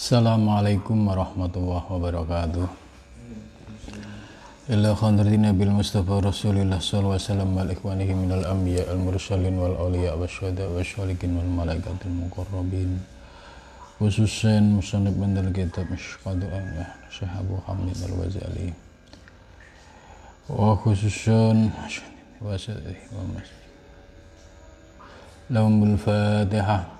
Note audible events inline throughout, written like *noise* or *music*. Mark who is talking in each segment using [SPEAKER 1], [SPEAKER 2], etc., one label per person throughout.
[SPEAKER 1] Assalamualaikum warahmatullahi wabarakatuh. Ila khandratina bil Mustafa Rasulillah sallallahu alaihi wasallam wal ikhwanihi minal anbiya al mursalin wal awliya wasyuhada wasyalikin wal malaikatil muqarrabin. Khususan musannif bandal kitab Mishqadul Anwar Syekh Abu Hamid Al-Wazali. Wa khususan wasadi wa masjid. Lahumul Fatihah.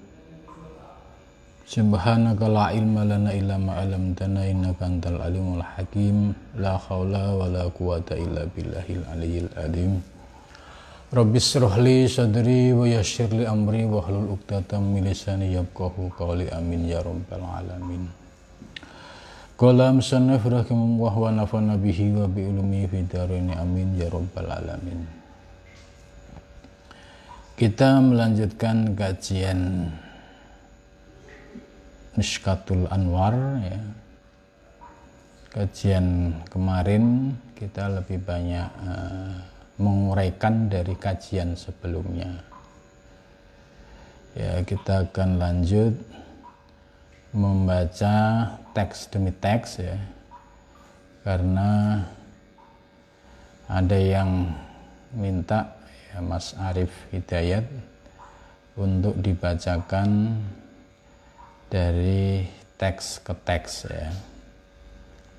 [SPEAKER 1] Subhanaka la ilma lana illa ma 'allamtana innaka antal alimul hakim. La haula wala quwata illa billahil aliyyil azim Rabbi li sadri wa yassir li amri wa hlul 'uqdatam min lisani yafqahu qawli. Amin ya rabbal alamin. Qala musannif rahimahullah wa nafana bihi wa bi ulumi fi darini amin ya rabbal alamin. Kita melanjutkan kajian Mishkatul Anwar ya. Kajian kemarin kita lebih banyak uh, menguraikan dari kajian sebelumnya. Ya, kita akan lanjut membaca teks demi teks ya. Karena ada yang minta ya Mas Arif Hidayat untuk dibacakan dari teks ke teks ya.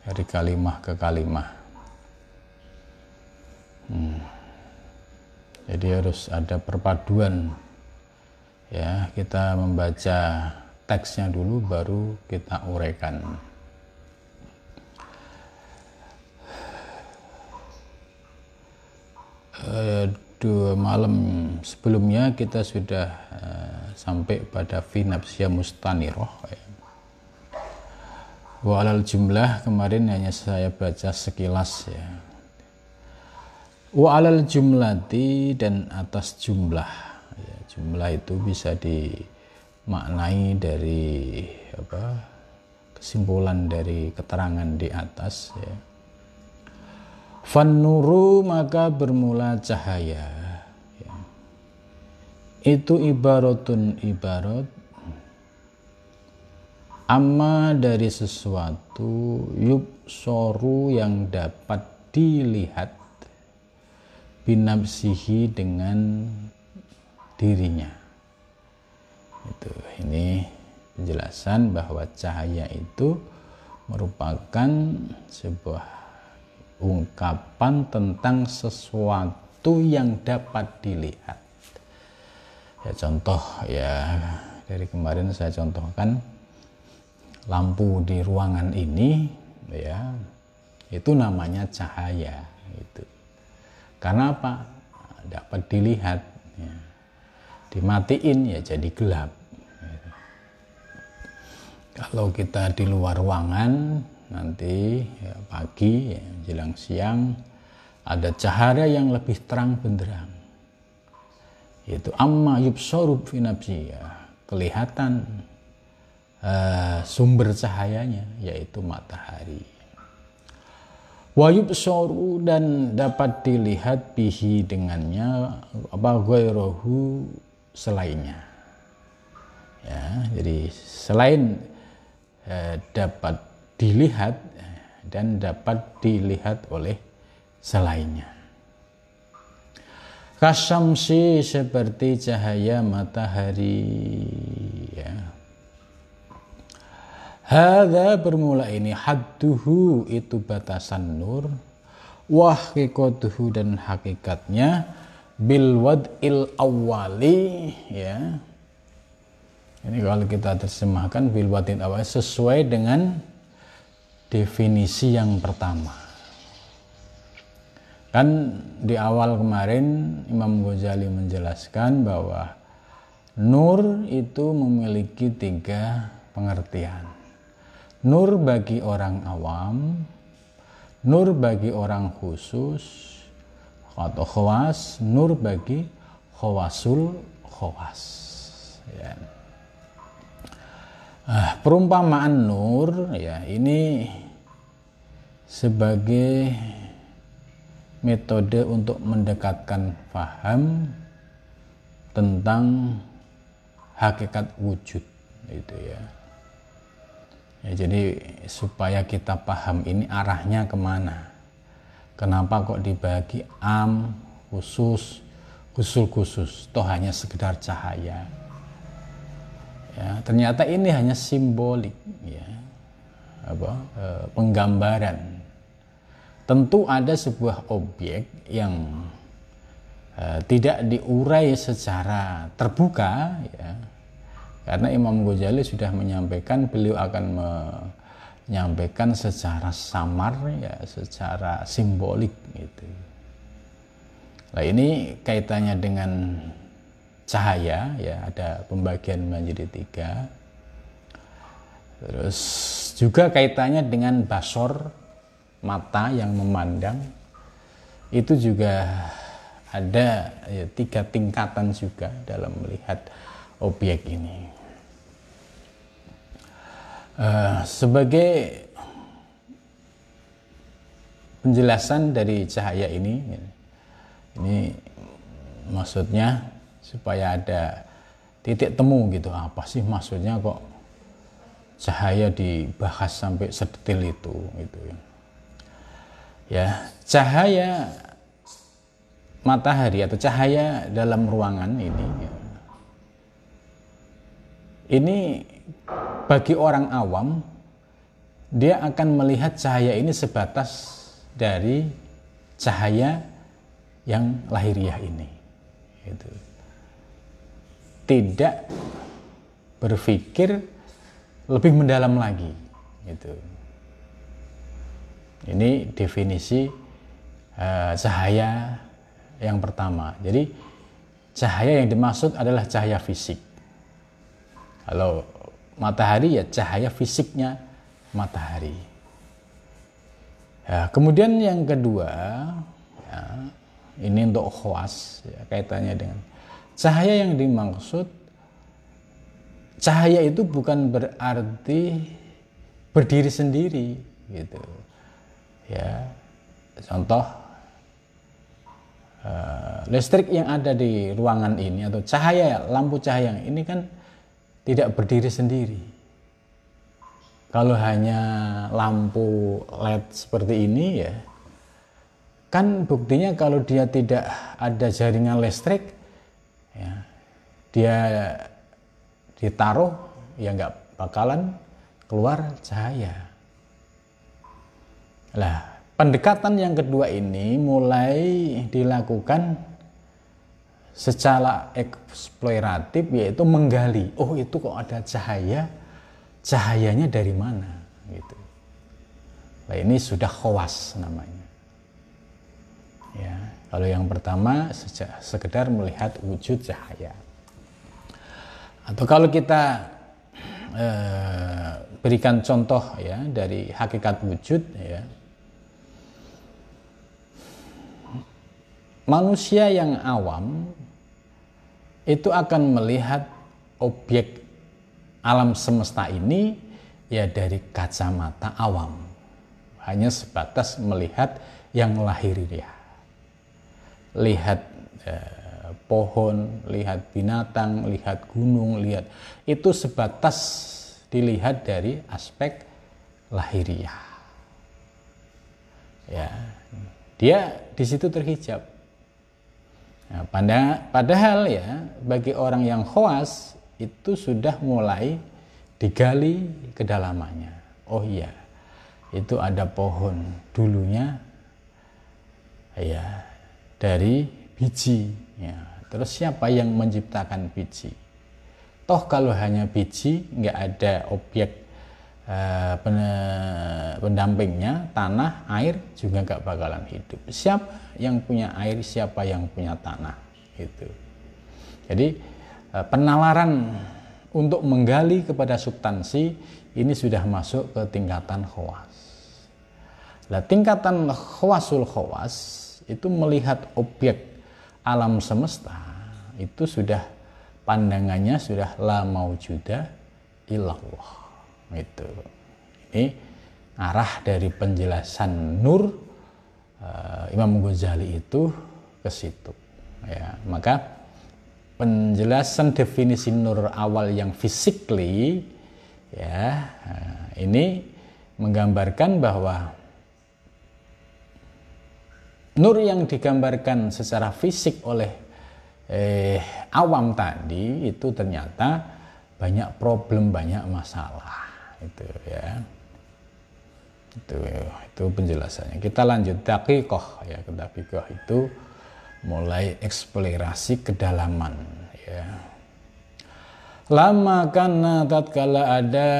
[SPEAKER 1] Dari kalimah ke kalimah. Hmm. jadi harus ada perpaduan ya. Kita membaca teksnya dulu baru kita uraikan. Uh, dua malam sebelumnya kita sudah uh, sampai pada fi nafsiyah mustaniroh ya. wa alal jumlah kemarin hanya saya baca sekilas ya. Wa alal jumlati dan atas jumlah ya, jumlah itu bisa dimaknai dari apa kesimpulan dari keterangan di atas ya Fanuru maka bermula cahaya. Ya. Itu ibaratun ibarat amma dari sesuatu yub soru yang dapat dilihat binapsihi dengan dirinya. Itu ini penjelasan bahwa cahaya itu merupakan sebuah ungkapan tentang sesuatu yang dapat dilihat. Ya contoh ya dari kemarin saya contohkan lampu di ruangan ini ya itu namanya cahaya itu. Karena apa? Dapat dilihat ya. Dimatiin ya jadi gelap. Kalau kita di luar ruangan nanti ya, pagi ya, jelang siang ada cahaya yang lebih terang benderang. Yaitu amma yubsorub finapsi ya, kelihatan uh, sumber cahayanya yaitu matahari. Wayub soru dan dapat dilihat bihi dengannya apa rohu selainnya. Ya jadi selain uh, dapat dilihat dan dapat dilihat oleh selainnya. Kasamsi seperti cahaya matahari ya. Hada bermula ini hadduhu itu batasan nur wahkikotuhu dan hakikatnya bil wad'il awali ya ini kalau kita terjemahkan bil wad'il awali sesuai dengan definisi yang pertama. Kan di awal kemarin Imam Ghazali menjelaskan bahwa nur itu memiliki tiga pengertian. Nur bagi orang awam, nur bagi orang khusus, atau khawas nur bagi khawasul khawas ya. Ah, perumpamaan nur ya ini sebagai metode untuk mendekatkan paham tentang hakikat wujud itu ya. ya jadi supaya kita paham ini arahnya ke mana. Kenapa kok dibagi am khusus khusus khusus? Toh hanya sekedar cahaya. Ya ternyata ini hanya simbolik ya. Apa e, penggambaran tentu ada sebuah objek yang e, tidak diurai secara terbuka ya. Karena Imam Ghazali sudah menyampaikan beliau akan menyampaikan secara samar ya secara simbolik gitu. Nah ini kaitannya dengan cahaya ya. Ada pembagian menjadi tiga. Terus juga kaitannya dengan basor mata yang memandang itu juga ada ya, tiga tingkatan juga dalam melihat objek ini. Uh, sebagai penjelasan dari cahaya ini ini maksudnya supaya ada titik temu gitu apa sih maksudnya kok cahaya dibahas sampai sedetil itu gitu ya cahaya matahari atau cahaya dalam ruangan ini ya, ini bagi orang awam dia akan melihat cahaya ini sebatas dari cahaya yang lahiriah ini gitu. Tidak berpikir lebih mendalam lagi gitu ini definisi uh, cahaya yang pertama. Jadi cahaya yang dimaksud adalah cahaya fisik. Kalau matahari ya cahaya fisiknya matahari. Ya, kemudian yang kedua ya, ini untuk khawas ya, kaitannya dengan Cahaya yang dimaksud cahaya itu bukan berarti berdiri sendiri gitu. Ya. Contoh uh, listrik yang ada di ruangan ini atau cahaya lampu cahaya ini kan tidak berdiri sendiri. Kalau hanya lampu LED seperti ini ya kan buktinya kalau dia tidak ada jaringan listrik ya, dia ditaruh ya nggak bakalan keluar cahaya. Lah, pendekatan yang kedua ini mulai dilakukan secara eksploratif yaitu menggali. Oh, itu kok ada cahaya? Cahayanya dari mana? Gitu. Nah, ini sudah khawas namanya. Ya. Kalau yang pertama sekedar melihat wujud cahaya. Atau kalau kita eh, berikan contoh ya dari hakikat wujud ya. Manusia yang awam itu akan melihat objek alam semesta ini ya dari kacamata awam. Hanya sebatas melihat yang lahiriah lihat eh, pohon, lihat binatang, lihat gunung, lihat itu sebatas dilihat dari aspek lahiriah. Ya, dia di situ terhijab. Nah, pada, padahal ya bagi orang yang khawas itu sudah mulai digali kedalamannya. Oh iya, itu ada pohon dulunya ya dari biji. Ya. Terus siapa yang menciptakan biji? Toh kalau hanya biji, nggak ada objek uh, pendampingnya, tanah, air juga nggak bakalan hidup. Siapa yang punya air, siapa yang punya tanah, itu. Jadi uh, penalaran untuk menggali kepada substansi ini sudah masuk ke tingkatan khawas. Nah, tingkatan khawasul khawas itu melihat objek alam semesta itu sudah pandangannya sudah la maujuda illallah itu. Ini arah dari penjelasan nur uh, Imam Ghazali itu ke situ. Ya maka penjelasan definisi nur awal yang physically ya uh, ini menggambarkan bahwa nur yang digambarkan secara fisik oleh eh, awam tadi itu ternyata banyak problem, banyak masalah itu ya. Itu itu penjelasannya. Kita lanjut dakikoh ya, dakikoh itu mulai eksplorasi kedalaman ya. Lama karena tatkala ada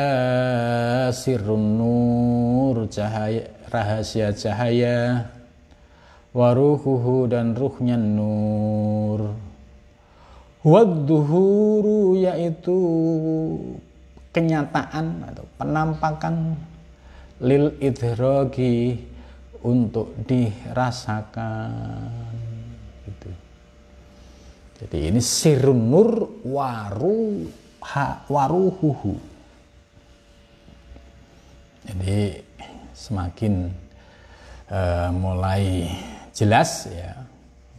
[SPEAKER 1] sirun nur cahaya rahasia cahaya waruhuhu dan ruhnya nur wadduhuru yaitu kenyataan atau penampakan lil idrogi untuk dirasakan gitu. jadi ini sirun nur waru ha, waruhuhu jadi semakin uh, mulai jelas ya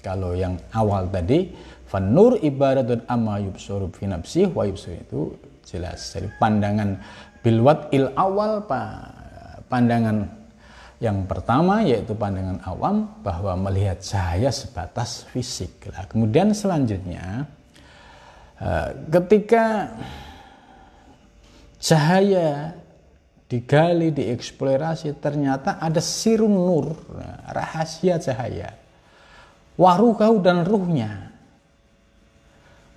[SPEAKER 1] kalau yang awal tadi fanur ibaratun amma yubsuru fi wa yubsuru itu jelas jadi pandangan bilwat il awal pandangan yang pertama yaitu pandangan awam bahwa melihat cahaya sebatas fisik lah kemudian selanjutnya eh, ketika cahaya digali, dieksplorasi, ternyata ada sirun nur, rahasia cahaya. Waruhau dan ruhnya.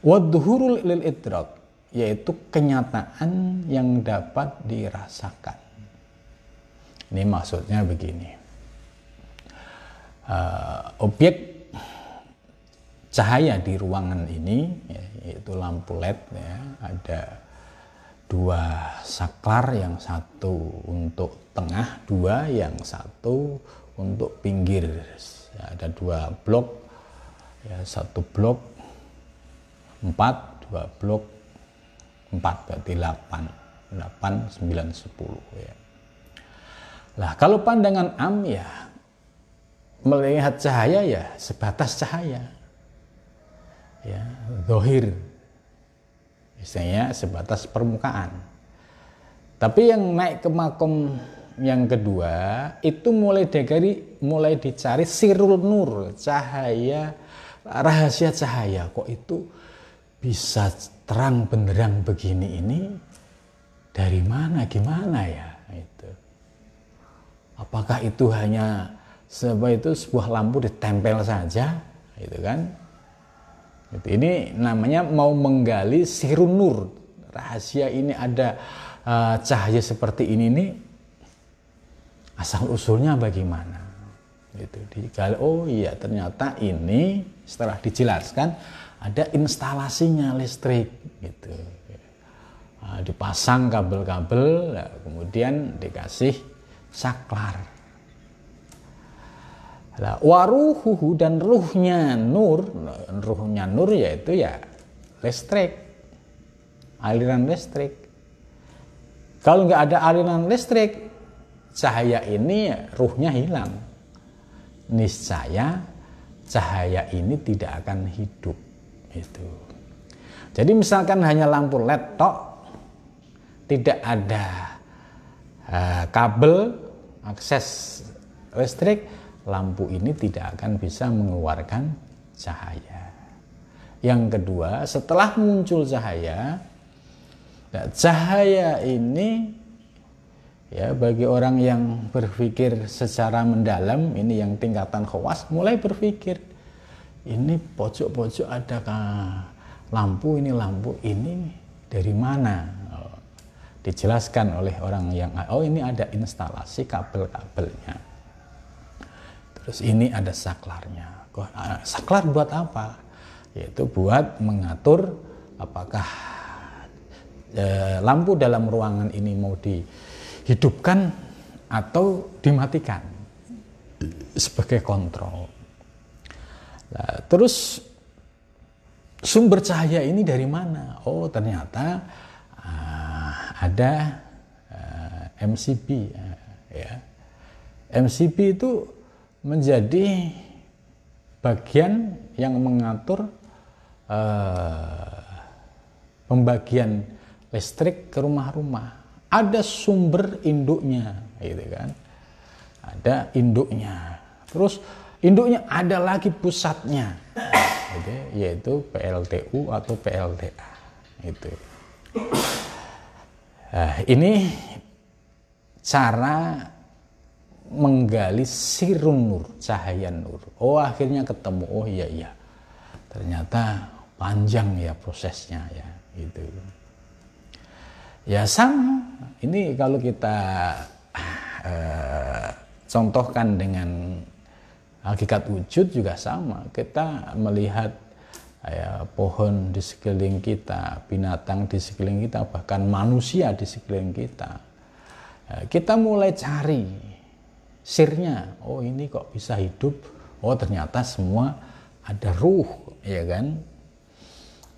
[SPEAKER 1] Wadhuhurul lil idrak, yaitu kenyataan yang dapat dirasakan. Ini maksudnya begini. Uh, objek cahaya di ruangan ini, yaitu lampu LED, ya, ada dua saklar yang satu untuk tengah dua yang satu untuk pinggir ya, ada dua blok ya satu blok empat dua blok empat berarti delapan delapan sembilan sepuluh ya lah kalau pandangan am ya melihat cahaya ya sebatas cahaya ya dohir Misalnya sebatas permukaan. Tapi yang naik ke makom yang kedua itu mulai dari mulai dicari sirul nur, cahaya rahasia cahaya. Kok itu bisa terang benderang begini ini dari mana gimana ya itu. Apakah itu hanya sebuah itu sebuah lampu ditempel saja itu kan ini namanya mau menggali sirun nur. Rahasia ini ada uh, cahaya seperti ini nih asal usulnya bagaimana? Itu digali. Oh iya ternyata ini setelah dijelaskan ada instalasinya listrik gitu. Uh, dipasang kabel-kabel, ya, kemudian dikasih saklar lah, waruhuhu dan ruhnya nur, ruhnya nur yaitu ya listrik, aliran listrik. Kalau nggak ada aliran listrik, cahaya ini ya, ruhnya hilang. Niscaya cahaya ini tidak akan hidup. Itu. Jadi misalkan hanya lampu LED tok, tidak ada uh, kabel akses listrik, lampu ini tidak akan bisa mengeluarkan cahaya. Yang kedua, setelah muncul cahaya, ya, cahaya ini ya bagi orang yang berpikir secara mendalam, ini yang tingkatan khawas mulai berpikir ini pojok-pojok adakah lampu ini lampu ini dari mana? Oh, dijelaskan oleh orang yang oh ini ada instalasi kabel-kabelnya. Terus ini ada saklarnya. Ah, saklar buat apa? Yaitu buat mengatur apakah e, lampu dalam ruangan ini mau dihidupkan atau dimatikan sebagai kontrol. Terus sumber cahaya ini dari mana? Oh ternyata uh, ada uh, MCB uh, ya. MCB itu menjadi bagian yang mengatur uh, pembagian listrik ke rumah-rumah. Ada sumber induknya, gitu kan? Ada induknya. Terus induknya ada lagi pusatnya, yaitu PLTU atau PLTA. Itu. Nah, ini cara menggali sirun nur, cahaya nur. Oh akhirnya ketemu, oh iya iya. Ternyata panjang ya prosesnya ya itu. Ya sama, ini kalau kita uh, contohkan dengan hakikat wujud juga sama. Kita melihat ya, pohon di sekeliling kita, binatang di sekeliling kita, bahkan manusia di sekeliling kita. Ya, kita mulai cari sirnya oh ini kok bisa hidup oh ternyata semua ada ruh ya kan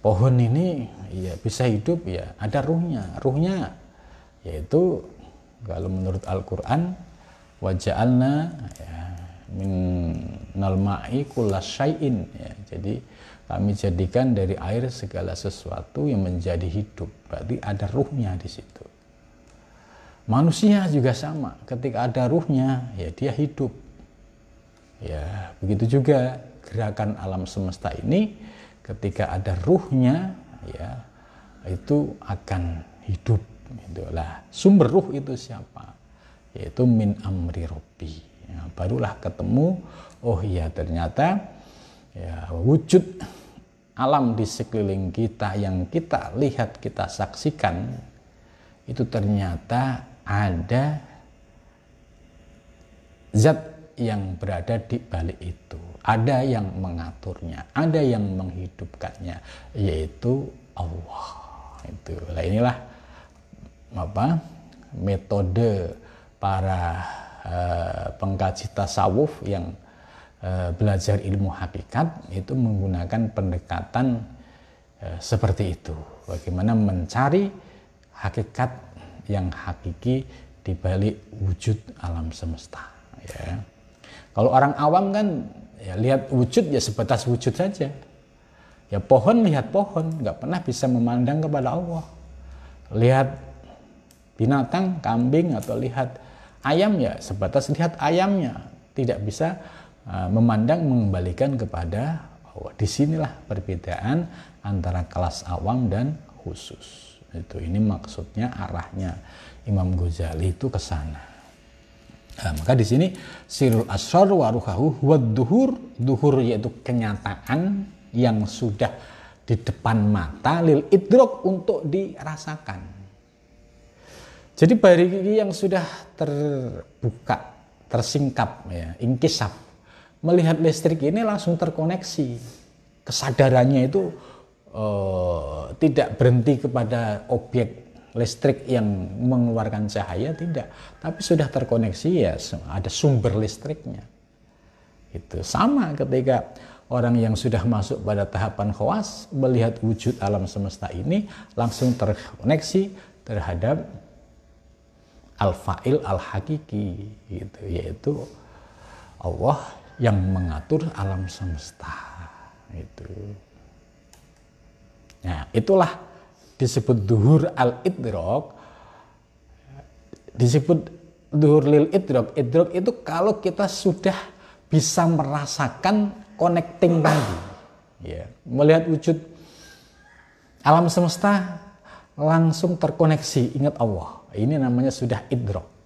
[SPEAKER 1] pohon ini ya bisa hidup ya ada ruhnya ruhnya yaitu kalau menurut Al-Qur'an waja'alna ya, min nalma'i syai'in ya jadi kami jadikan dari air segala sesuatu yang menjadi hidup berarti ada ruhnya di situ Manusia juga sama, ketika ada ruhnya, ya dia hidup. Ya, begitu juga gerakan alam semesta ini ketika ada ruhnya, ya itu akan hidup. Itulah sumber ruh itu siapa? Yaitu min amri robbi. Ya, barulah ketemu, oh iya ternyata ya wujud alam di sekeliling kita yang kita lihat, kita saksikan itu ternyata ada zat yang berada di balik itu. Ada yang mengaturnya, ada yang menghidupkannya, yaitu Allah. Itu. Nah, inilah apa metode para uh, pengkaji tasawuf yang uh, belajar ilmu hakikat itu menggunakan pendekatan uh, seperti itu. Bagaimana mencari hakikat yang hakiki di balik wujud alam semesta ya. Kalau orang awam kan ya lihat wujud ya sebatas wujud saja. Ya pohon lihat pohon, nggak pernah bisa memandang kepada Allah. Lihat binatang, kambing atau lihat ayam ya sebatas lihat ayamnya, tidak bisa uh, memandang mengembalikan kepada Allah. Di sinilah perbedaan antara kelas awam dan khusus. Itu ini maksudnya arahnya. Imam Ghazali itu ke sana. Nah, maka di sini sirul asrar waruhahu wad duhur. Duhur yaitu kenyataan yang sudah di depan mata lil idrok untuk dirasakan jadi bagi yang sudah terbuka tersingkap ya ingkisap melihat listrik ini langsung terkoneksi. Kesadarannya itu uh, tidak berhenti kepada objek listrik yang mengeluarkan cahaya tidak. Tapi sudah terkoneksi ya ada sumber listriknya. Itu sama ketika orang yang sudah masuk pada tahapan khawas melihat wujud alam semesta ini langsung terkoneksi terhadap al-fa'il al-hakiki gitu. Yaitu Allah yang mengatur alam semesta itu Nah, itulah disebut duhur al idrok disebut duhur lil idrok idrok itu kalau kita sudah bisa merasakan connecting tadi ya. Melihat wujud alam semesta langsung terkoneksi ingat Allah ini namanya sudah idrok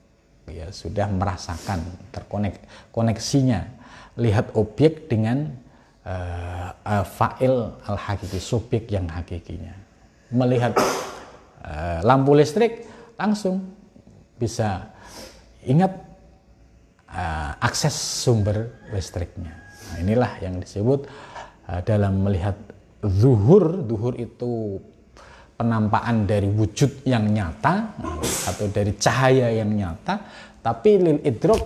[SPEAKER 1] ya sudah merasakan terkonek koneksinya lihat objek dengan uh, uh, fa'il al-hakiki, subjek yang hakikinya. Melihat uh, lampu listrik langsung bisa ingat uh, akses sumber listriknya. Nah, inilah yang disebut uh, dalam melihat zuhur, zuhur itu penampakan dari wujud yang nyata atau dari cahaya yang nyata, tapi lil idrok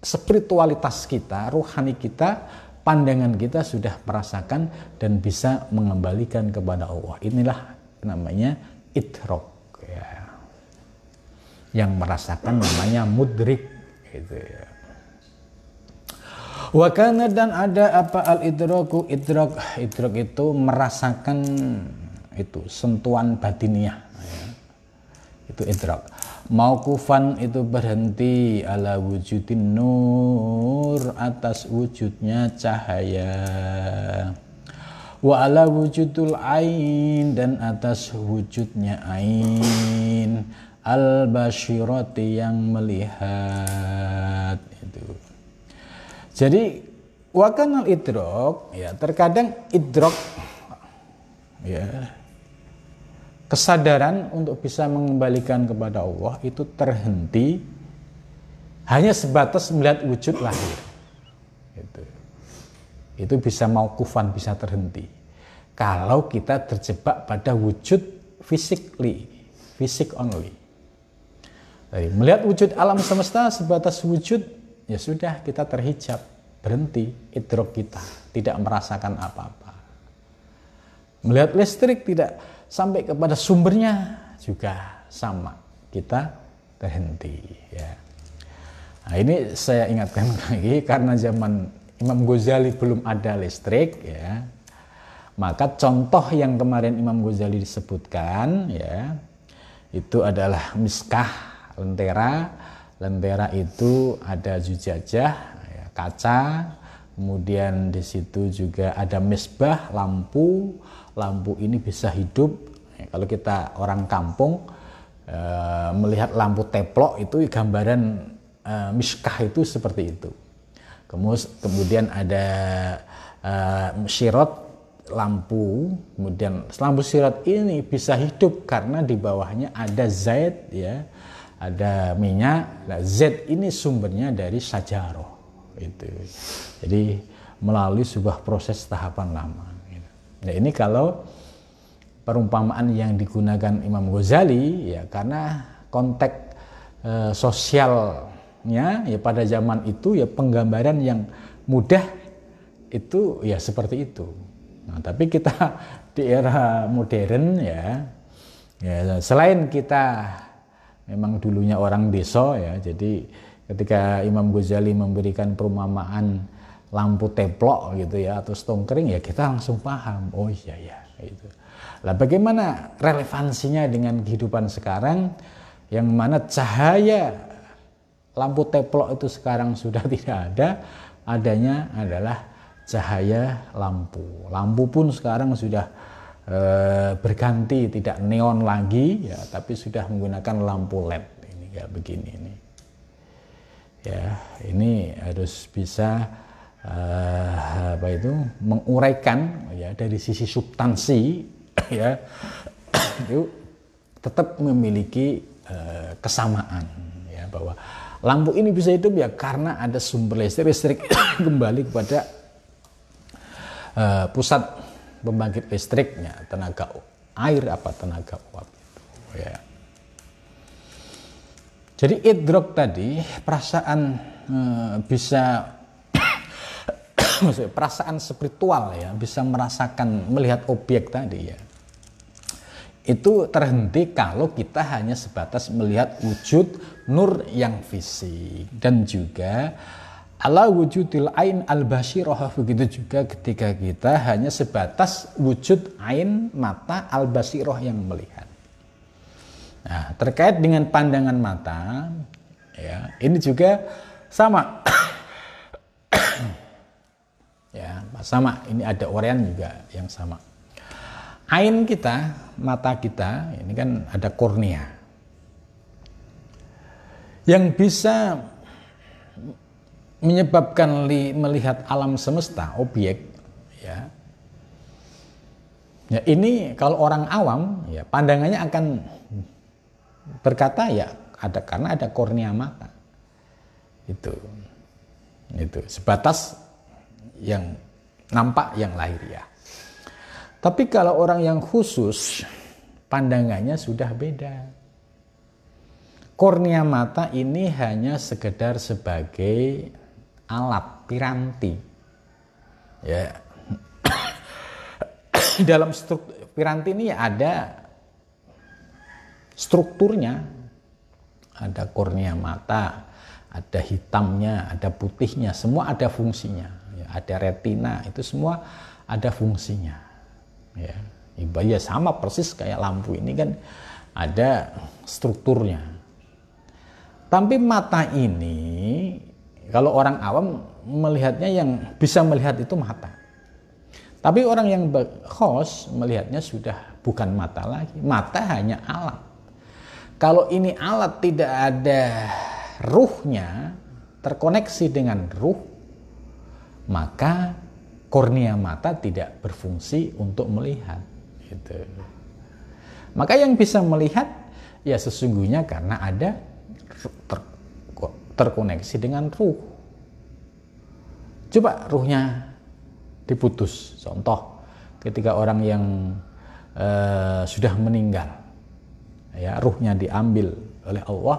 [SPEAKER 1] spiritualitas kita, ruhani kita pandangan kita sudah merasakan dan bisa mengembalikan kepada Allah. Inilah namanya idrok ya. Yang merasakan namanya mudrik gitu ya. Wakana dan ada apa al idroku idrok idrok itu merasakan itu sentuhan batiniah ya. itu idrok Maukufan itu berhenti ala wujudin nur atas wujudnya cahaya. Wa ala wujudul ain dan atas wujudnya ain. Al bashirati yang melihat itu. Jadi wakanal idrok ya terkadang idrok ya kesadaran untuk bisa mengembalikan kepada Allah itu terhenti hanya sebatas melihat wujud lahir. Itu, itu bisa mau kufan, bisa terhenti. Kalau kita terjebak pada wujud physically, fisik only. Jadi, melihat wujud alam semesta sebatas wujud, ya sudah kita terhijab, berhenti idrok kita, tidak merasakan apa-apa. Melihat listrik tidak sampai kepada sumbernya juga sama kita terhenti ya. Nah, ini saya ingatkan *laughs* lagi karena zaman Imam Ghazali belum ada listrik ya. Maka contoh yang kemarin Imam Ghazali disebutkan ya itu adalah miskah lentera. Lentera itu ada zujajah ya, kaca, kemudian di situ juga ada misbah lampu, lampu ini bisa hidup. Ya, kalau kita orang kampung e, melihat lampu teplok itu gambaran e, miskah itu seperti itu. Kemudian ada e, sirot lampu, kemudian lampu sirot ini bisa hidup karena di bawahnya ada zait ya, ada minyak. Nah, zait ini sumbernya dari sajaroh itu. Jadi melalui sebuah proses tahapan lama. Nah ini kalau perumpamaan yang digunakan Imam Ghazali ya karena konteks e, sosialnya ya pada zaman itu ya penggambaran yang mudah itu ya seperti itu. Nah, tapi kita *laughs* di era modern ya ya selain kita memang dulunya orang desa ya jadi ketika Imam Ghazali memberikan perumpamaan lampu teplok gitu ya atau stongkering ya kita langsung paham. Oh iya ya itu lah bagaimana relevansinya dengan kehidupan sekarang? Yang mana cahaya lampu teplok itu sekarang sudah *laughs* tidak ada adanya adalah cahaya lampu. Lampu pun sekarang sudah e, berganti tidak neon lagi ya tapi sudah menggunakan lampu led. Ini kayak begini ini. Ya ini harus bisa uh, apa itu? Menguraikan ya dari sisi substansi *coughs* ya *coughs* itu tetap memiliki uh, kesamaan ya bahwa lampu ini bisa hidup ya karena ada sumber listrik listrik *coughs* kembali kepada uh, pusat pembangkit listriknya tenaga air apa tenaga uap itu ya. Jadi idrok tadi perasaan bisa perasaan spiritual ya bisa merasakan melihat objek tadi ya. Itu terhenti kalau kita hanya sebatas melihat wujud nur yang fisik. Dan juga ala wujudil ain al basirah begitu juga ketika kita hanya sebatas wujud ain mata al basirah yang melihat. Nah, terkait dengan pandangan mata ya, ini juga sama ya sama. Ini ada orian juga yang sama. Ain kita mata kita ini kan ada kornea yang bisa menyebabkan li, melihat alam semesta objek ya. Ya ini kalau orang awam ya pandangannya akan berkata ya ada karena ada kornea mata. Itu. Itu. Sebatas yang nampak yang lahir ya. Tapi kalau orang yang khusus pandangannya sudah beda. Kornea mata ini hanya sekedar sebagai alat piranti ya *coughs* dalam struktur piranti ini ada strukturnya ada kornea mata ada hitamnya ada putihnya semua ada fungsinya ya, ada retina itu semua ada fungsinya. Ya. Ya sama persis kayak lampu ini kan ada strukturnya. Tapi mata ini kalau orang awam melihatnya yang bisa melihat itu mata. Tapi orang yang khos melihatnya sudah bukan mata lagi. Mata hanya alat. Kalau ini alat tidak ada ruhnya, terkoneksi dengan ruh, maka kornea mata tidak berfungsi untuk melihat. Gitu. Maka yang bisa melihat ya sesungguhnya karena ada ter, terkoneksi dengan ruh. Coba ruhnya diputus. Contoh, ketika orang yang uh, sudah meninggal, ya ruhnya diambil oleh Allah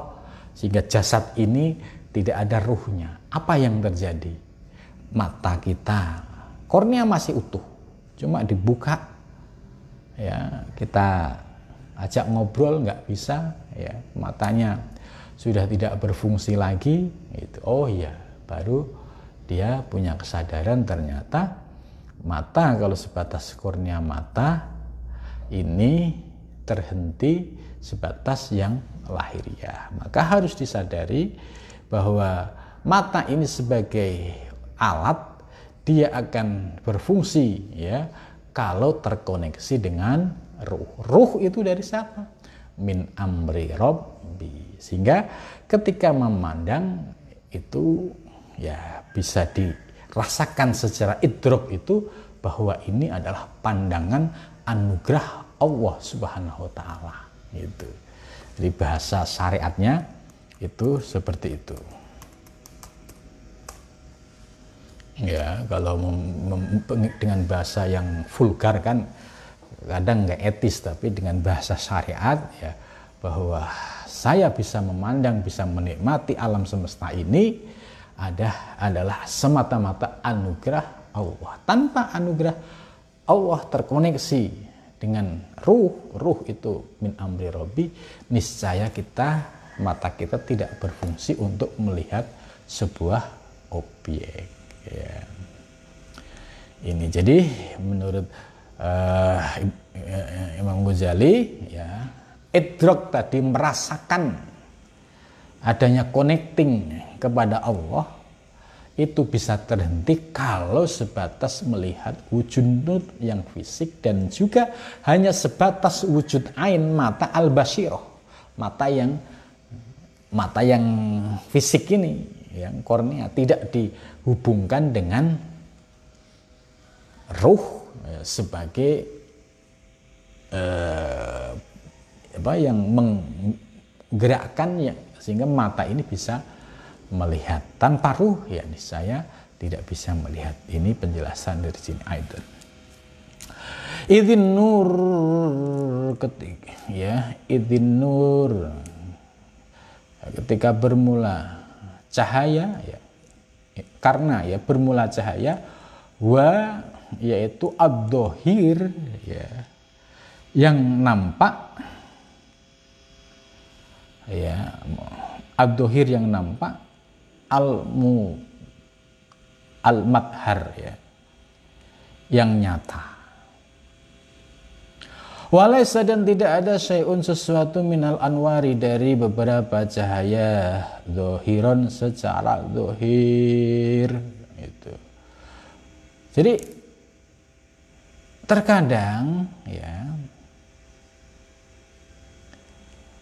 [SPEAKER 1] sehingga jasad ini tidak ada ruhnya. Apa yang terjadi? Mata kita, kornea masih utuh, cuma dibuka, ya kita ajak ngobrol nggak bisa, ya matanya sudah tidak berfungsi lagi. Itu, oh iya, baru dia punya kesadaran ternyata mata kalau sebatas kornea mata ini terhenti sebatas yang lahiriah. Maka harus disadari bahwa mata ini sebagai alat dia akan berfungsi ya kalau terkoneksi dengan ruh. Ruh itu dari siapa? Min amri robbi. Sehingga ketika memandang itu ya bisa dirasakan secara idrok itu bahwa ini adalah pandangan anugerah Allah Subhanahu wa taala itu jadi bahasa syariatnya itu seperti itu ya kalau dengan bahasa yang vulgar kan kadang nggak etis tapi dengan bahasa syariat ya bahwa saya bisa memandang bisa menikmati alam semesta ini ada adalah semata-mata anugerah Allah tanpa anugerah Allah terkoneksi dengan ruh, ruh itu min amri robi, niscaya kita mata kita tidak berfungsi untuk melihat sebuah objek. Ya. Ini jadi menurut uh, Imam Ghazali ya idrok tadi merasakan adanya connecting kepada Allah itu bisa terhenti kalau sebatas melihat wujud nur yang fisik dan juga hanya sebatas wujud ain mata al basiroh mata yang mata yang fisik ini yang kornea tidak dihubungkan dengan ruh ya, sebagai eh, apa yang menggerakkan ya sehingga mata ini bisa melihat. Tanpa ruh ya saya tidak bisa melihat. Ini penjelasan dari sini Aiden Idin nur ketik ya idin nur ketika bermula cahaya ya. Karena ya bermula cahaya wa yaitu abdohir ya yang nampak ya abdohir yang nampak al-mu al-madhar ya yang nyata Walaysa dan tidak ada syai'un sesuatu minal anwari dari beberapa cahaya dohiron secara dohir itu. Jadi terkadang ya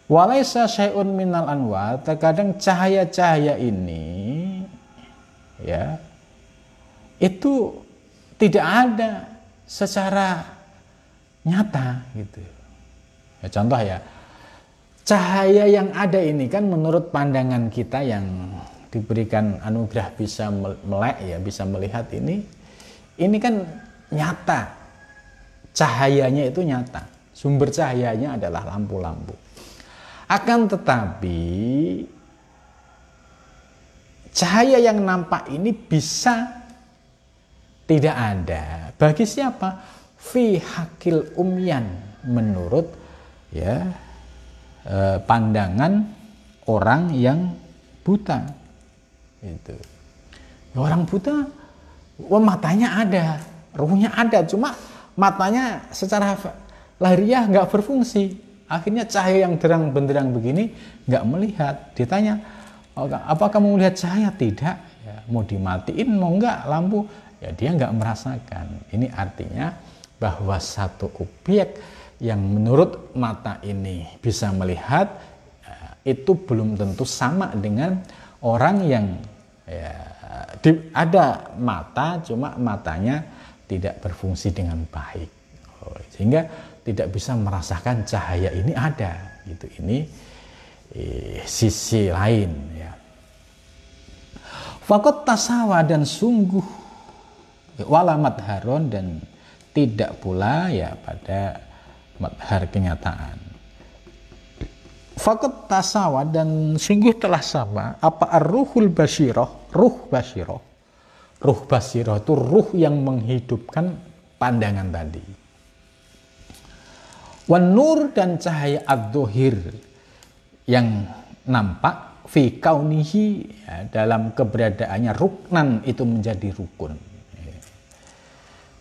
[SPEAKER 1] Walaysa syai'un minal anwar, terkadang cahaya-cahaya ini ya itu tidak ada secara nyata gitu. Ya, contoh ya, cahaya yang ada ini kan menurut pandangan kita yang diberikan anugerah bisa melek ya, bisa melihat ini, ini kan nyata. Cahayanya itu nyata. Sumber cahayanya adalah lampu-lampu. Akan tetapi cahaya yang nampak ini bisa tidak ada bagi siapa fi hakil umyan menurut ya eh, pandangan orang yang buta. Itu. Ya, orang buta wah matanya ada ruhnya ada cuma matanya secara lahiriah nggak berfungsi. Akhirnya cahaya yang terang benderang begini nggak melihat. Ditanya oh, apa kamu melihat cahaya? Tidak. Ya, mau dimatiin mau nggak lampu? Ya dia nggak merasakan. Ini artinya bahwa satu objek yang menurut mata ini bisa melihat ya, itu belum tentu sama dengan orang yang ya, di, ada mata cuma matanya tidak berfungsi dengan baik. Oh, sehingga tidak bisa merasakan cahaya ini ada. Gitu ini eh, sisi lain ya. Fakot tasawa dan sungguh walamat haron dan tidak pula ya pada madhar kenyataan. Fakot tasawa dan sungguh telah sama apa ruhul basiroh, ruh basiroh. Ruh basiroh itu ruh yang menghidupkan pandangan tadi Wanur dan cahaya ad yang nampak fi kaunihi ya, dalam keberadaannya ruknan itu menjadi rukun.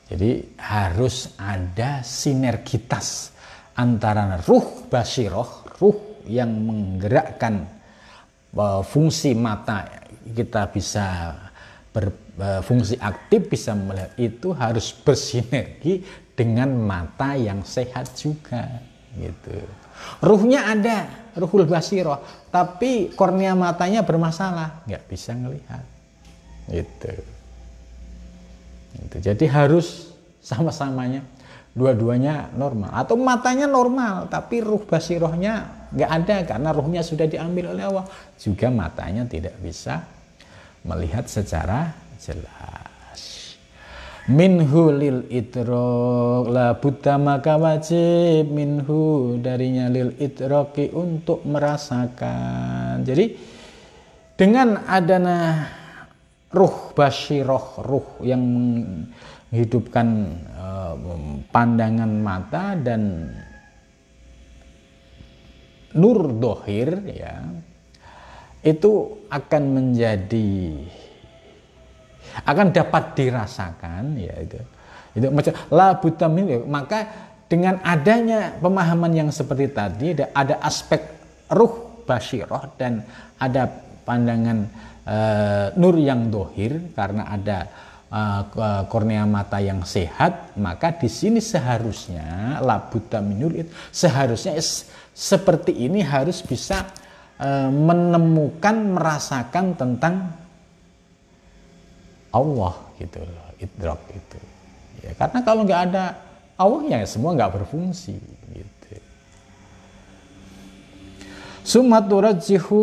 [SPEAKER 1] Jadi harus ada sinergitas antara ruh basiroh, ruh yang menggerakkan uh, fungsi mata kita bisa berfungsi uh, aktif bisa melihat itu harus bersinergi dengan mata yang sehat juga gitu. Ruhnya ada, ruhul basiroh, tapi kornea matanya bermasalah, nggak bisa ngelihat. Gitu. Gitu. Jadi harus sama-samanya. Dua-duanya normal. Atau matanya normal tapi ruh basirohnya nggak ada karena ruhnya sudah diambil oleh Allah. Juga matanya tidak bisa melihat secara jelas. Minhu lil idrok la buddha maka wajib. Minhu darinya lil idroki untuk merasakan. Jadi dengan adanya ruh basyiroh ruh yang menghidupkan uh, pandangan mata dan nur dohir ya itu akan menjadi akan dapat dirasakan ya itu. Itu macam la butamin ya, maka dengan adanya pemahaman yang seperti tadi ada aspek ruh basyiroh dan ada pandangan uh, nur yang dohir karena ada uh, kornea mata yang sehat maka di sini seharusnya la butaminul itu seharusnya seperti ini harus bisa uh, menemukan merasakan tentang Allah gitu loh idrak itu. Ya karena kalau nggak ada Allah ya semua nggak berfungsi gitu sumaturajihu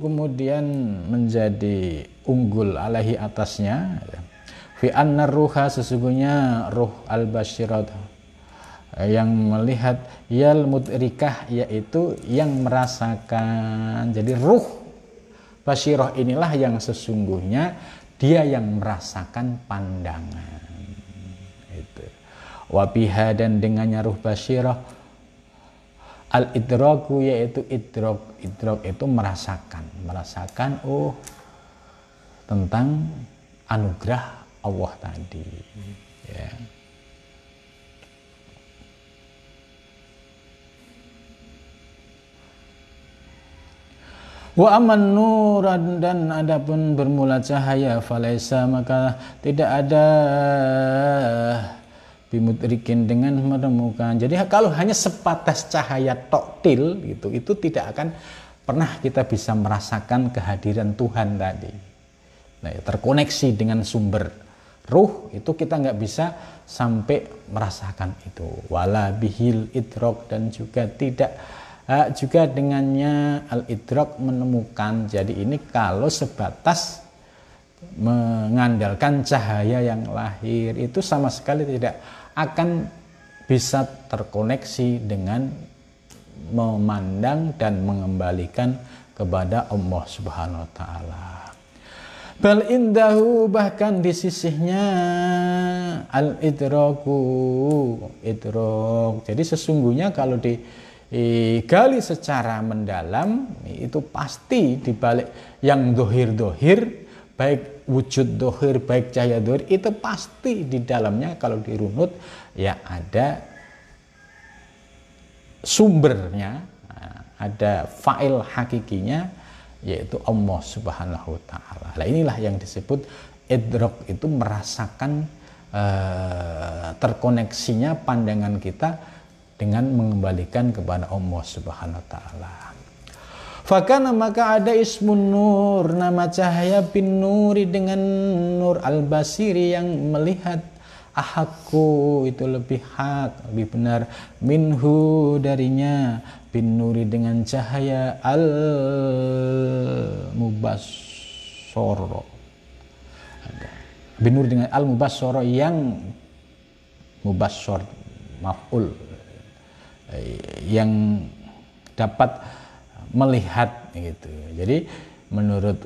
[SPEAKER 1] kemudian menjadi unggul alaihi atasnya fi anna ruha sesungguhnya ruh al basyirat yang melihat yal mudrikah yaitu yang merasakan. Jadi ruh basyirah inilah yang sesungguhnya dia yang merasakan pandangan. Itu. Wabiha dan dengannya ruh basyirah al idraku yaitu idrok idrok itu merasakan. Merasakan oh tentang anugerah Allah tadi. Ya. Wa aman nuran dan adapun bermula cahaya falaisa maka tidak ada bimudrikin dengan menemukan. Jadi kalau hanya sepatas cahaya toktil gitu itu tidak akan pernah kita bisa merasakan kehadiran Tuhan tadi. Nah, terkoneksi dengan sumber ruh itu kita nggak bisa sampai merasakan itu. Wala bihil idrok dan juga tidak juga dengannya al-idrak menemukan jadi ini kalau sebatas mengandalkan cahaya yang lahir itu sama sekali tidak akan bisa terkoneksi dengan memandang dan mengembalikan kepada Allah Subhanahu wa taala. Bal indahu bahkan di sisihnya al idroku idrok. Jadi sesungguhnya kalau digali secara mendalam itu pasti dibalik yang dohir-dohir baik wujud dohir baik cahaya dohir itu pasti di dalamnya kalau dirunut ya ada sumbernya ada file hakikinya yaitu Allah Subhanahu wa taala. Nah, inilah yang disebut idrok itu merasakan uh, terkoneksinya pandangan kita dengan mengembalikan kepada Allah Subhanahu wa taala. Fakana maka ada ismun nur nama cahaya bin nuri dengan nur al basiri yang melihat ahakku itu lebih hak lebih benar. Minhu darinya bin nuri dengan cahaya al mubassoro bin nuri dengan al mubassoro yang mubassor maf'ul. Yang dapat melihat gitu jadi menurut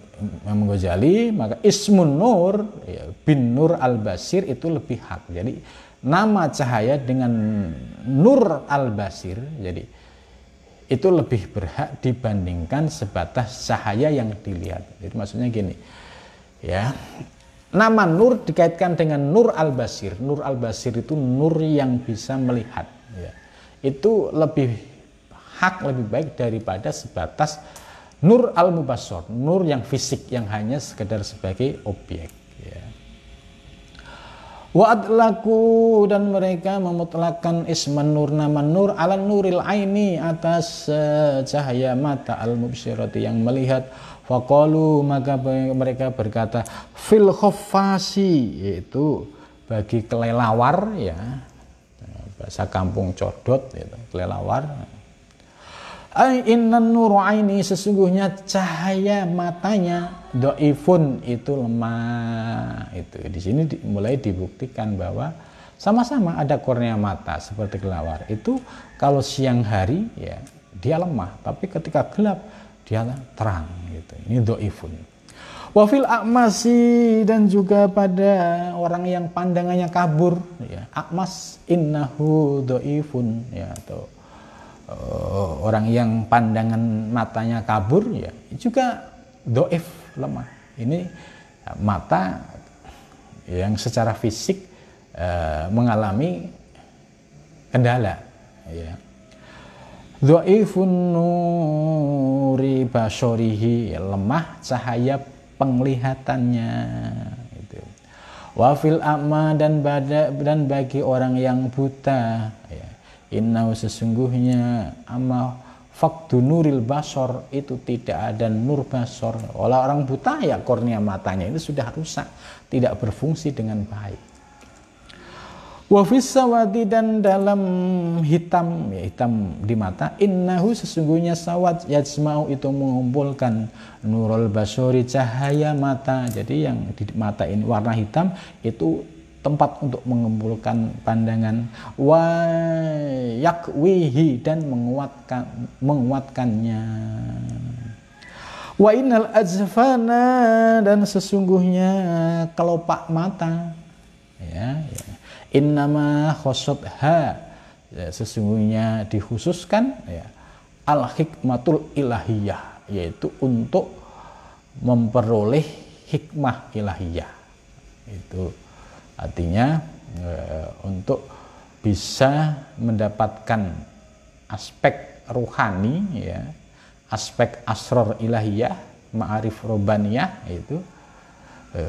[SPEAKER 1] Imam Ghazali maka ismun nur ya, bin nur al basir itu lebih hak jadi nama cahaya dengan nur al basir jadi itu lebih berhak dibandingkan sebatas cahaya yang dilihat. Jadi maksudnya gini, ya nama Nur dikaitkan dengan Nur al Basir. Nur al Basir itu Nur yang bisa melihat. Ya. Itu lebih hak lebih baik daripada sebatas Nur al Mubassor, Nur yang fisik yang hanya sekedar sebagai objek. Wa adlaku dan mereka memutlakan isman nur nama nur ala nuril aini atas uh, cahaya mata al mubsirati yang melihat. Faqalu maka mereka berkata fil khaffasi yaitu bagi kelelawar ya. Bahasa kampung codot itu kelelawar Ai innan sesungguhnya cahaya matanya doifun itu lemah. Itu di sini mulai dibuktikan bahwa sama-sama ada kornea mata seperti kelawar. Itu kalau siang hari ya dia lemah. Tapi ketika gelap dia terang gitu. Ini doifun. Wafil akmasi dan juga pada orang yang pandangannya kabur ya akmas innahu doifun ya atau uh, orang yang pandangan matanya kabur ya juga doif lemah. Ini mata yang secara fisik uh, mengalami kendala ya. Dhaifun nuri basyorihi lemah cahaya penglihatannya itu. Wafil amma dan bada, dan bagi orang yang buta ya Inna sesungguhnya ama faktu nuril basor itu tidak ada nur basor. Oleh orang buta ya kornea matanya itu sudah rusak, tidak berfungsi dengan baik. Wafis sawati dan dalam hitam ya hitam di mata innahu sesungguhnya sawat yajma'u itu mengumpulkan nurul basori cahaya mata jadi yang di mata ini warna hitam itu tempat untuk mengumpulkan pandangan. Wa yakwihi dan menguatkan menguatkannya. Wa innal azfana dan sesungguhnya kelopak mata. Ya, ya. innama khosotha ya, sesungguhnya dikhususkan ya al hikmatul ilahiyah yaitu untuk memperoleh hikmah ilahiyah. Itu Artinya e, untuk bisa mendapatkan aspek ruhani ya, aspek asror ilahiyah, ma'arif robaniyah itu e,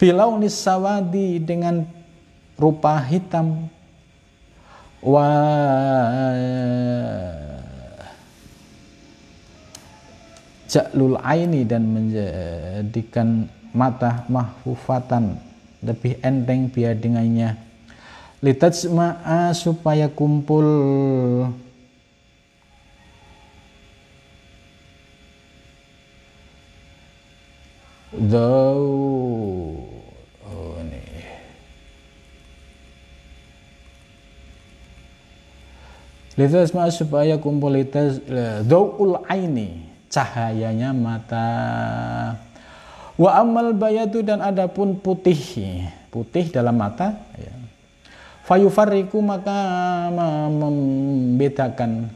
[SPEAKER 1] bilau nisawadi dengan rupa hitam. Wa jaklul aini dan menjadikan mata mahfufatan lebih enteng biar dengannya litajma'a supaya kumpul. Dau. Oh, nih. Litasma supaya kumpul. Litas dauul aini. Cahayanya mata Wa amal bayatu dan adapun putih, putih dalam mata, ya. Fayufariku maka membedakan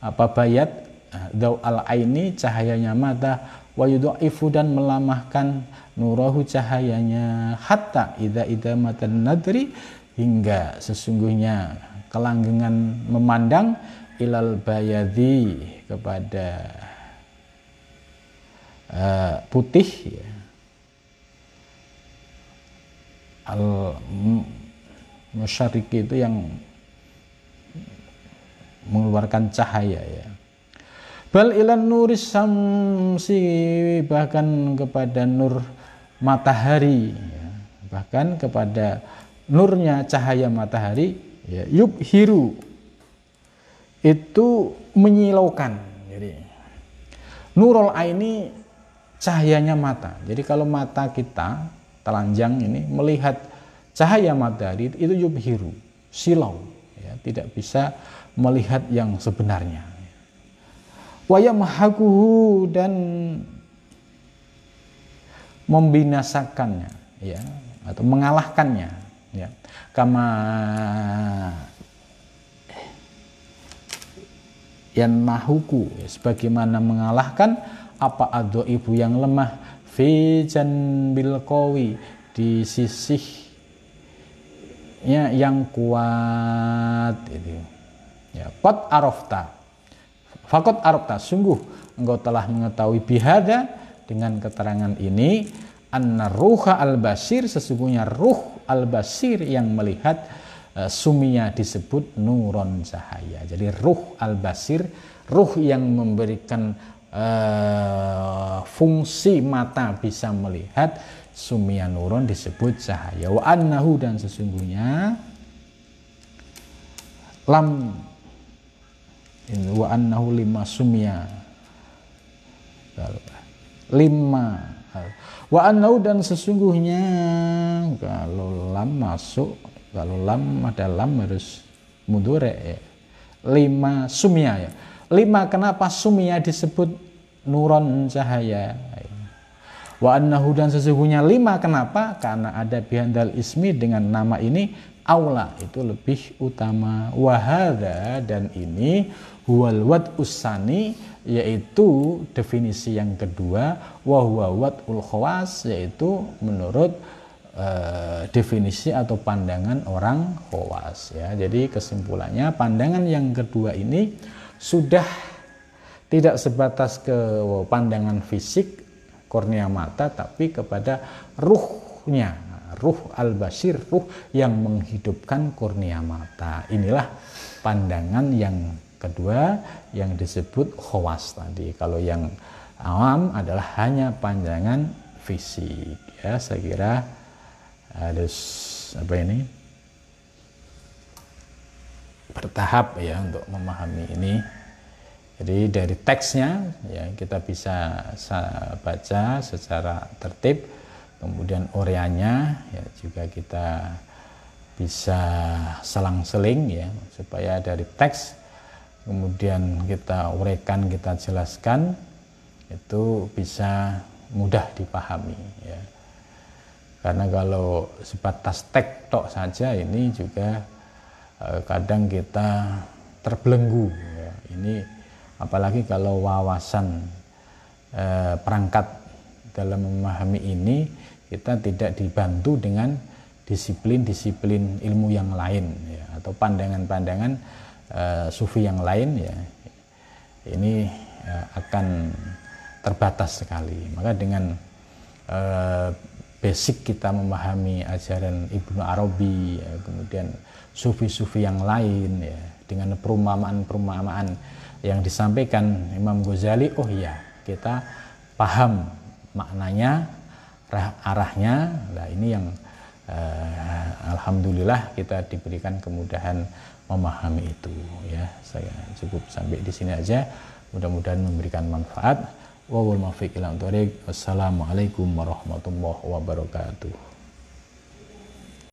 [SPEAKER 1] apa bayat dau al aini cahayanya mata. Wa yudhaifu dan melamahkan nurahu cahayanya. Hatta ida ida mata nadri hingga sesungguhnya kelanggengan memandang ilal bayadi kepada uh, putih ya. al musyariki itu yang mengeluarkan cahaya ya bal ilan nuris samsi bahkan kepada nur matahari ya. bahkan kepada nurnya cahaya matahari ya hiru itu menyilaukan jadi nurul aini cahayanya mata. Jadi kalau mata kita telanjang ini melihat cahaya matahari itu yubhiru silau ya tidak bisa melihat yang sebenarnya. Wayamhakuhu dan membinasakannya ya atau mengalahkannya ya. Kama yan mahuku ya, sebagaimana mengalahkan apa ado ibu yang lemah? Fi bil qawi di sisihnya yang kuat. Itu. Ya kot arofta fakot arofta sungguh engkau telah mengetahui bihada dengan keterangan ini anna ruha al-basir sesungguhnya ruh al-basir yang melihat uh, sumia disebut nuron cahaya. Jadi ruh al-basir, ruh yang memberikan uh, fungsi mata bisa melihat sumia nuron disebut cahaya. Wa annahu dan sesungguhnya lam wa annahu lima sumia lima Wa anau dan sesungguhnya kalau lam masuk, kalau lam ada lam harus mudure ya. Lima sumia ya. Lima kenapa sumia disebut nuron cahaya. Wa annahu dan sesungguhnya lima kenapa? Karena ada bihandal ismi dengan nama ini aula itu lebih utama. Wahada dan ini huwal wad usani yaitu definisi yang kedua wahwa wadul khawas yaitu menurut uh, definisi atau pandangan orang khawas ya. Jadi kesimpulannya pandangan yang kedua ini sudah tidak sebatas ke pandangan fisik kornea mata tapi kepada ruhnya. Ruh al-basir ruh yang menghidupkan kornea mata. Inilah pandangan yang kedua yang disebut khawas tadi. Kalau yang awam adalah hanya panjangan fisik ya. Saya kira harus apa ini? Bertahap ya untuk memahami ini jadi dari teksnya ya kita bisa baca secara tertib kemudian oreanya ya juga kita bisa selang-seling ya supaya dari teks kemudian kita uraikan, kita jelaskan, itu bisa mudah dipahami. Ya. Karena kalau sebatas tok saja ini juga eh, kadang kita terbelenggu. Ya. Ini apalagi kalau wawasan eh, perangkat dalam memahami ini kita tidak dibantu dengan disiplin-disiplin ilmu yang lain ya, atau pandangan-pandangan uh, sufi yang lain ya ini uh, akan terbatas sekali. Maka dengan uh, basic kita memahami ajaran Ibnu Arabi, ya, kemudian sufi-sufi yang lain, ya, dengan perumpamaan-perumpamaan yang disampaikan Imam Ghazali, oh iya kita paham maknanya, arahnya. Nah ini yang uh, alhamdulillah kita diberikan kemudahan memahami itu ya. Saya cukup sampai di sini aja. Mudah-mudahan memberikan manfaat. Wassalamualaikum warahmatullahi wabarakatuh